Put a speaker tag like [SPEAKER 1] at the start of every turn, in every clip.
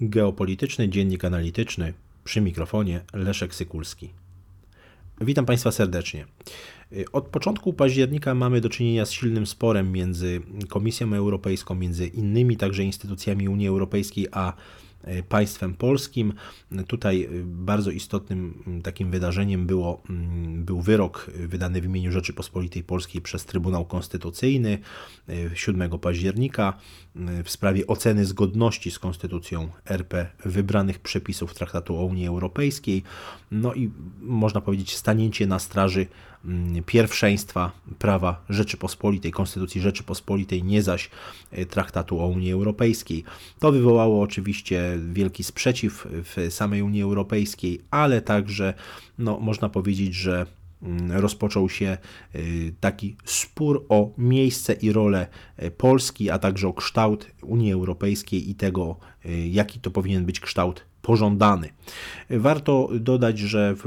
[SPEAKER 1] Geopolityczny Dziennik Analityczny przy mikrofonie Leszek Sykulski. Witam Państwa serdecznie. Od początku października mamy do czynienia z silnym sporem między Komisją Europejską, między innymi także instytucjami Unii Europejskiej, a państwem polskim. Tutaj e, bardzo istotnym takim wydarzeniem było, był wyrok wydany w imieniu Rzeczypospolitej Polskiej przez Trybunał Konstytucyjny 7 e, października w sprawie oceny zgodności z Konstytucją RP wybranych przepisów Traktatu o Unii Europejskiej. No i można powiedzieć stanięcie na straży Mm, pierwszeństwa prawa Rzeczypospolitej, Konstytucji Rzeczypospolitej, nie zaś e, traktatu o Unii Europejskiej. To wywołało oczywiście wielki sprzeciw w samej Unii Europejskiej, ale także no, można powiedzieć, że mm, rozpoczął się e, taki spór o miejsce i rolę e, Polski, a także o kształt Unii Europejskiej i tego, jaki to powinien być kształt pożądany. Warto dodać, że w,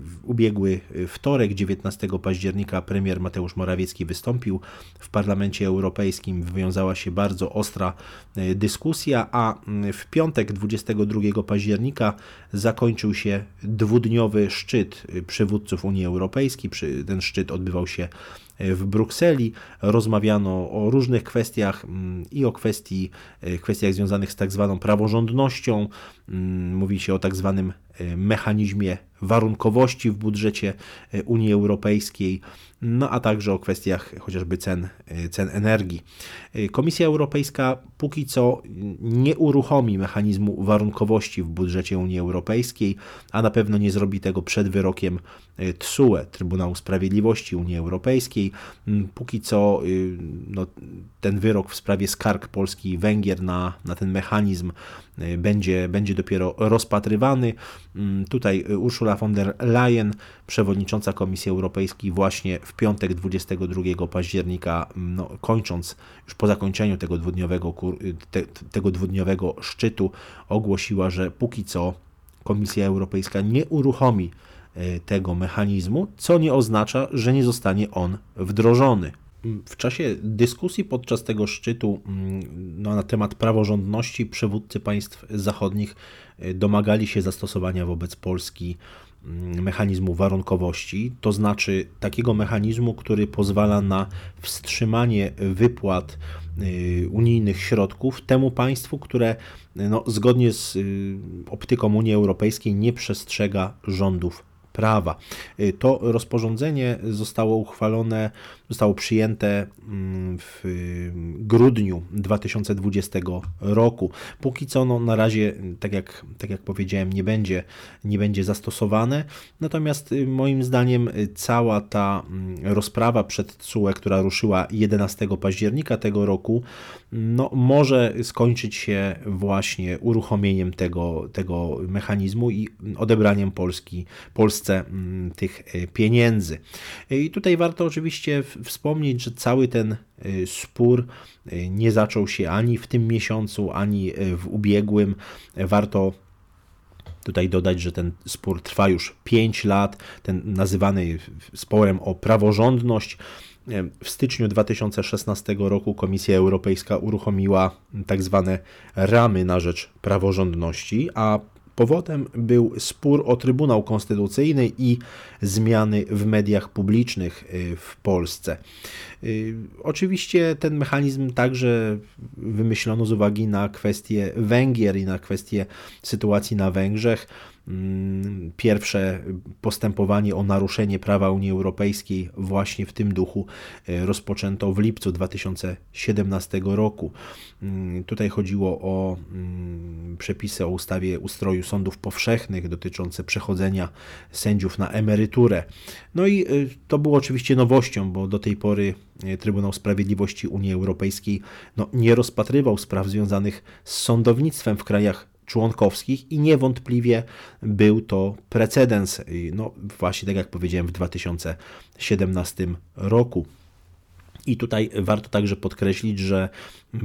[SPEAKER 1] w ubiegły wtorek, 19 października, premier Mateusz Morawiecki wystąpił w Parlamencie Europejskim. Wywiązała się bardzo ostra e, dyskusja, a w piątek, 22 października, zakończył się dwudniowy szczyt przywódców Unii Europejskiej. Ten szczyt odbywał się w Brukseli. Rozmawiano o różnych kwestiach mm, i o kwestii, e, kwestiach związanych z tak zwaną praworządnością. Mm, mówi się o tak zwanym e, mechanizmie warunkowości w budżecie e, Unii Europejskiej, no a także o kwestiach chociażby cen, e, cen energii. E, Komisja Europejska póki co nie uruchomi mechanizmu warunkowości w budżecie Unii Europejskiej, a na pewno nie zrobi tego przed wyrokiem TSUE, Trybunału Sprawiedliwości Unii Europejskiej. Póki co no, ten wyrok w sprawie skarg Polski i Węgier na, na ten mechanizm będzie, będzie dopiero rozpatrywany. Mm, tutaj Urszula Ursula von der Leyen, przewodnicząca Komisji Europejskiej, właśnie w piątek 22 października, no, kończąc już po zakończeniu tego dwudniowego, te, tego dwudniowego szczytu, ogłosiła, że póki co Komisja Europejska nie uruchomi tego mechanizmu, co nie oznacza, że nie zostanie on wdrożony. W czasie dyskusji podczas tego szczytu no, na temat praworządności przywódcy państw zachodnich e, domagali się zastosowania wobec Polski mechanizmu warunkowości, to znaczy takiego mechanizmu, który pozwala na wstrzymanie wypłat e, unijnych środków temu państwu, które no, zgodnie z e, optyką Unii Europejskiej nie przestrzega rządów prawa. To rozporządzenie zostało uchwalone, zostało przyjęte mm, w grudniu 2020 roku. Póki co no, na razie, tak jak, tak jak powiedziałem, nie będzie, nie będzie zastosowane. Natomiast y, moim zdaniem y, cała ta mm, rozprawa przed CUE, która ruszyła 11 października tego roku, no, może skończyć się właśnie uruchomieniem tego, tego mechanizmu i odebraniem Polski, Polsce mm, tych e, pieniędzy. I tutaj warto oczywiście wspomnieć, że cały ten e, spór e, nie zaczął się ani w tym miesiącu, ani w ubiegłym. Warto Tutaj dodać, że ten spór trwa już 5 lat, ten nazywany sporem o praworządność. W styczniu 2016 roku Komisja Europejska uruchomiła tak zwane ramy na rzecz praworządności, a Powodem był spór o Trybunał Konstytucyjny i zmiany w mediach publicznych y, w Polsce. Y, oczywiście ten mechanizm także wymyślono z uwagi na kwestię Węgier i na kwestię sytuacji na Węgrzech. Mm, pierwsze postępowanie o naruszenie prawa Unii Europejskiej właśnie w tym duchu e, rozpoczęto w lipcu 2017 roku. Mm, tutaj chodziło o mm, przepisy o ustawie ustroju sądów powszechnych dotyczące przechodzenia sędziów na emeryturę. No i e, to było oczywiście nowością, bo do tej pory e, Trybunał Sprawiedliwości Unii Europejskiej no, nie rozpatrywał spraw związanych z sądownictwem w krajach członkowskich i niewątpliwie był to precedens, no właśnie tak jak powiedziałem w 2017 roku. I tutaj warto także podkreślić, że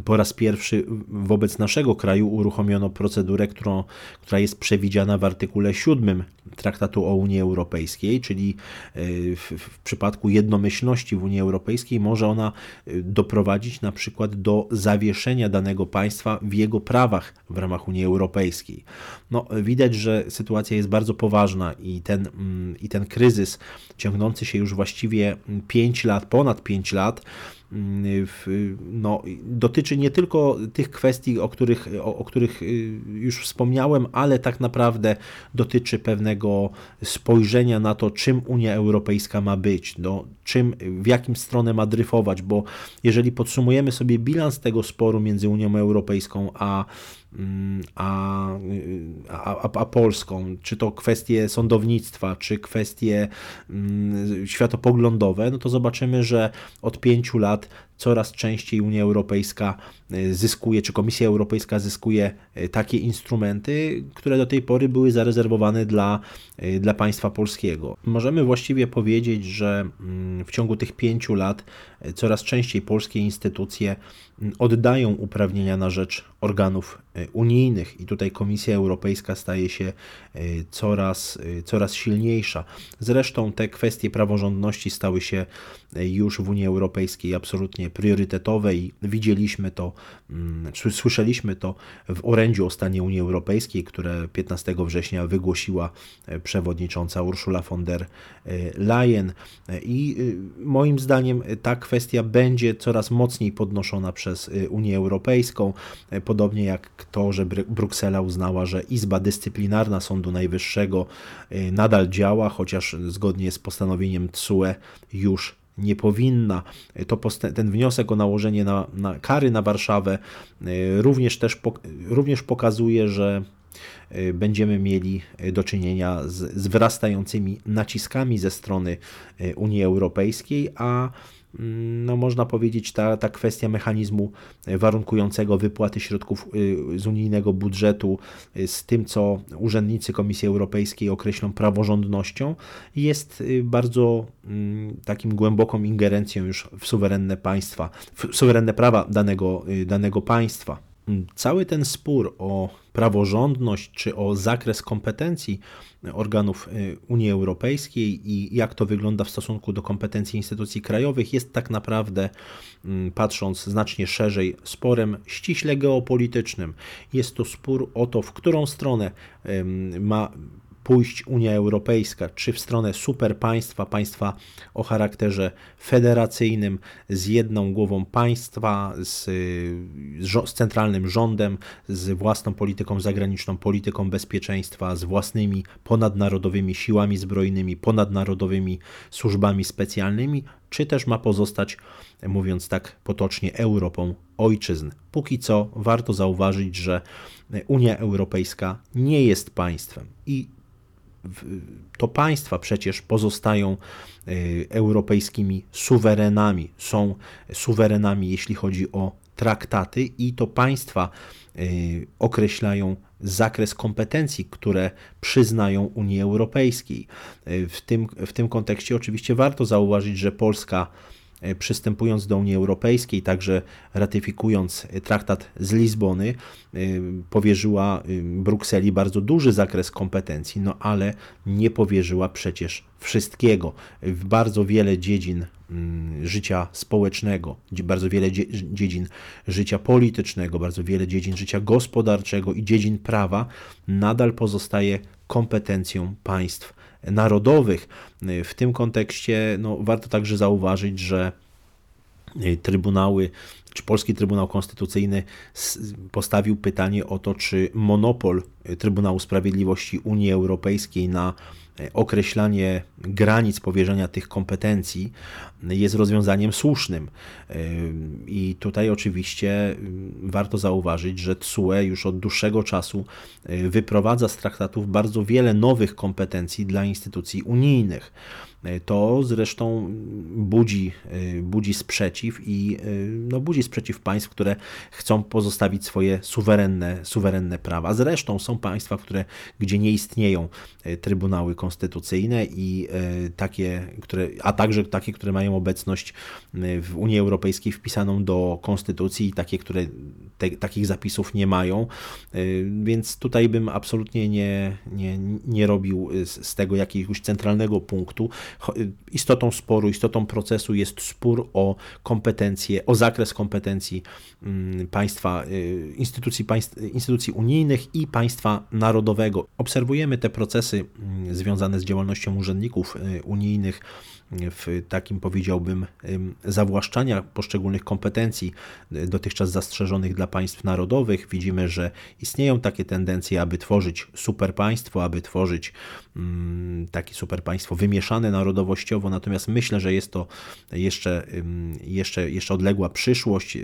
[SPEAKER 1] po raz pierwszy wobec naszego kraju uruchomiono procedurę, którą, która jest przewidziana w artykule 7 Traktatu o Unii Europejskiej, czyli e, w, w, przypadku jednomyślności w Unii Europejskiej może ona e, doprowadzić na przykład do zawieszenia danego państwa w jego prawach w ramach Unii Europejskiej. No, widać, że sytuacja jest bardzo poważna i ten, mm, i ten kryzys ciągnący się już właściwie 5 lat, ponad 5 lat, no, dotyczy nie tylko tych kwestii, o których, o, o, których y, już wspomniałem, ale tak naprawdę dotyczy pewnego spojrzenia na to, czym Unia Europejska ma być, no, czym, w jakim stronę ma dryfować, bo jeżeli podsumujemy sobie bilans tego sporu między Unią Europejską a a, a, a, Polską, czy to kwestie sądownictwa, czy kwestie mm, światopoglądowe, no to zobaczymy, że od pięciu lat coraz częściej Unia Europejska y, zyskuje, czy Komisja Europejska zyskuje y, takie instrumenty, które do tej pory były zarezerwowane dla, y, dla państwa polskiego. Możemy właściwie powiedzieć, że mm, w ciągu tych pięciu lat coraz częściej polskie instytucje oddają uprawnienia na rzecz organów unijnych i tutaj Komisja Europejska staje się coraz, coraz silniejsza. Zresztą te kwestie praworządności stały się już w Unii Europejskiej absolutnie priorytetowe i widzieliśmy to, mm, słyszeliśmy to w orędziu o stanie Unii Europejskiej, które 15 września wygłosiła e, przewodnicząca Ursula von der e, Leyen. I e, moim zdaniem ta kwestia będzie coraz mocniej podnoszona przez Unię Europejską, podobnie jak to, że Bruksela uznała, że Izba Dyscyplinarna Sądu Najwyższego nadal działa, chociaż zgodnie z postanowieniem TSUE już nie powinna. To ten wniosek o nałożenie na, na kary na Warszawę y, również też również pokazuje, że y, będziemy mieli do czynienia z, z wyrastającymi naciskami ze strony y, Unii Europejskiej, a no można powiedzieć, ta, ta kwestia mechanizmu warunkującego wypłaty środków y, z unijnego budżetu y, z tym, co urzędnicy Komisji Europejskiej określą praworządnością, jest y, bardzo mm, takim głęboką ingerencją już w suwerenne państwa, w suwerenne prawa danego, danego państwa. Cały ten spór o praworządność czy o zakres kompetencji organów y, Unii Europejskiej i jak to wygląda w stosunku do kompetencji instytucji krajowych jest tak naprawdę, mm, patrząc znacznie szerzej, sporem ściśle geopolitycznym. Jest to spór o to, w którą stronę ma pójść Unia Europejska, czy w stronę superpaństwa, państwa o charakterze federacyjnym, z jedną głową państwa, z, z centralnym rządem, z własną polityką zagraniczną, polityką bezpieczeństwa, z własnymi ponadnarodowymi siłami zbrojnymi, ponadnarodowymi służbami specjalnymi, czy też ma pozostać, mówiąc tak potocznie, Europą ojczyzn. Póki co warto zauważyć, że Unia Europejska nie jest państwem i to państwa przecież pozostają y, europejskimi suwerenami, są suwerenami, jeśli chodzi o traktaty, i to państwa y, określają zakres kompetencji, które przyznają Unii Europejskiej. Y, w tym, w tym kontekście oczywiście warto zauważyć, że Polska E, przystępując do Unii Europejskiej, także ratyfikując traktat z Lizbony, e, powierzyła e, Brukseli bardzo duży zakres kompetencji, no ale nie powierzyła przecież wszystkiego. W bardzo wiele dziedzin mm, życia społecznego, bardzo wiele dziedzin życia politycznego, bardzo wiele dziedzin życia gospodarczego i dziedzin prawa nadal pozostaje kompetencją państw narodowych. W tym kontekście no, warto także zauważyć, że y, trybunały, czy Polski Trybunał Konstytucyjny postawił pytanie o to, czy monopol Trybunału Sprawiedliwości Unii Europejskiej na określanie granic powierzenia tych kompetencji jest rozwiązaniem słusznym. I tutaj oczywiście warto zauważyć, że TSUE już od dłuższego czasu wyprowadza z traktatów bardzo wiele nowych kompetencji dla instytucji unijnych. To zresztą budzi, budzi sprzeciw i no, budzi sprzeciw państw, które chcą pozostawić swoje suwerenne, suwerenne prawa. Zresztą są państwa, które, gdzie nie istnieją trybunały konstytucyjne i takie, które, a także takie, które mają obecność w Unii Europejskiej wpisaną do konstytucji i takie, które te, takich zapisów nie mają. Więc tutaj bym absolutnie nie, nie, nie robił z tego jakiegoś centralnego punktu. Istotą sporu, istotą procesu jest spór o kompetencje, o zakres kompetencji mm, państwa, y, instytucji, państw, instytucji unijnych i państwa narodowego. Obserwujemy te procesy mm, związane z działalnością urzędników y, unijnych w takim powiedziałbym zawłaszczania poszczególnych kompetencji y, dotychczas zastrzeżonych dla państw narodowych. Widzimy, że istnieją takie tendencje, aby tworzyć superpaństwo, aby tworzyć mm, takie superpaństwo wymieszane narodowościowo, natomiast myślę, że jest to jeszcze, jeszcze, jeszcze odległa przyszłość.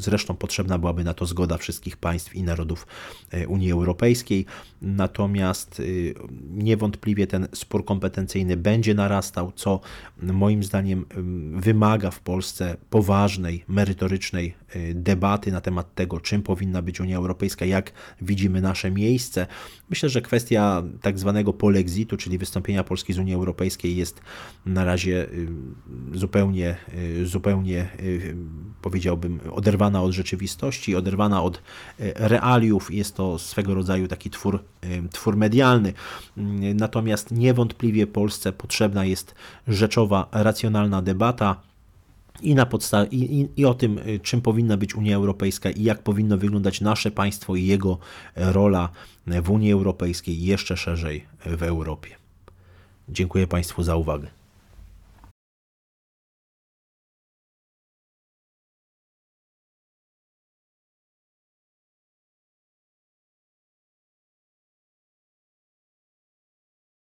[SPEAKER 1] Zresztą potrzebna byłaby na to zgoda wszystkich państw i narodów e, Unii Europejskiej. Natomiast y, niewątpliwie ten spór kompetencyjny będzie narastał, co moim zdaniem wymaga w Polsce poważnej, merytorycznej y, debaty na temat tego, czym powinna być Unia Europejska, jak widzimy nasze miejsce. Myślę, że kwestia tak zwanego polexitu, czyli wystąpienia Polski z Unii Europejskiej jest na razie y, zupełnie, zupełnie powiedziałbym oderwana od rzeczywistości, oderwana od realiów. Jest to swego rodzaju taki twór twór medialny. Natomiast niewątpliwie Polsce potrzebna jest rzeczowa, racjonalna debata i, na podstawie, i, i, i, o tym, y, czym powinna być Unia Europejska i jak powinno wyglądać nasze państwo i jego rola w Unii Europejskiej, jeszcze szerzej w Europie. Dziękuję Państwu za uwagę.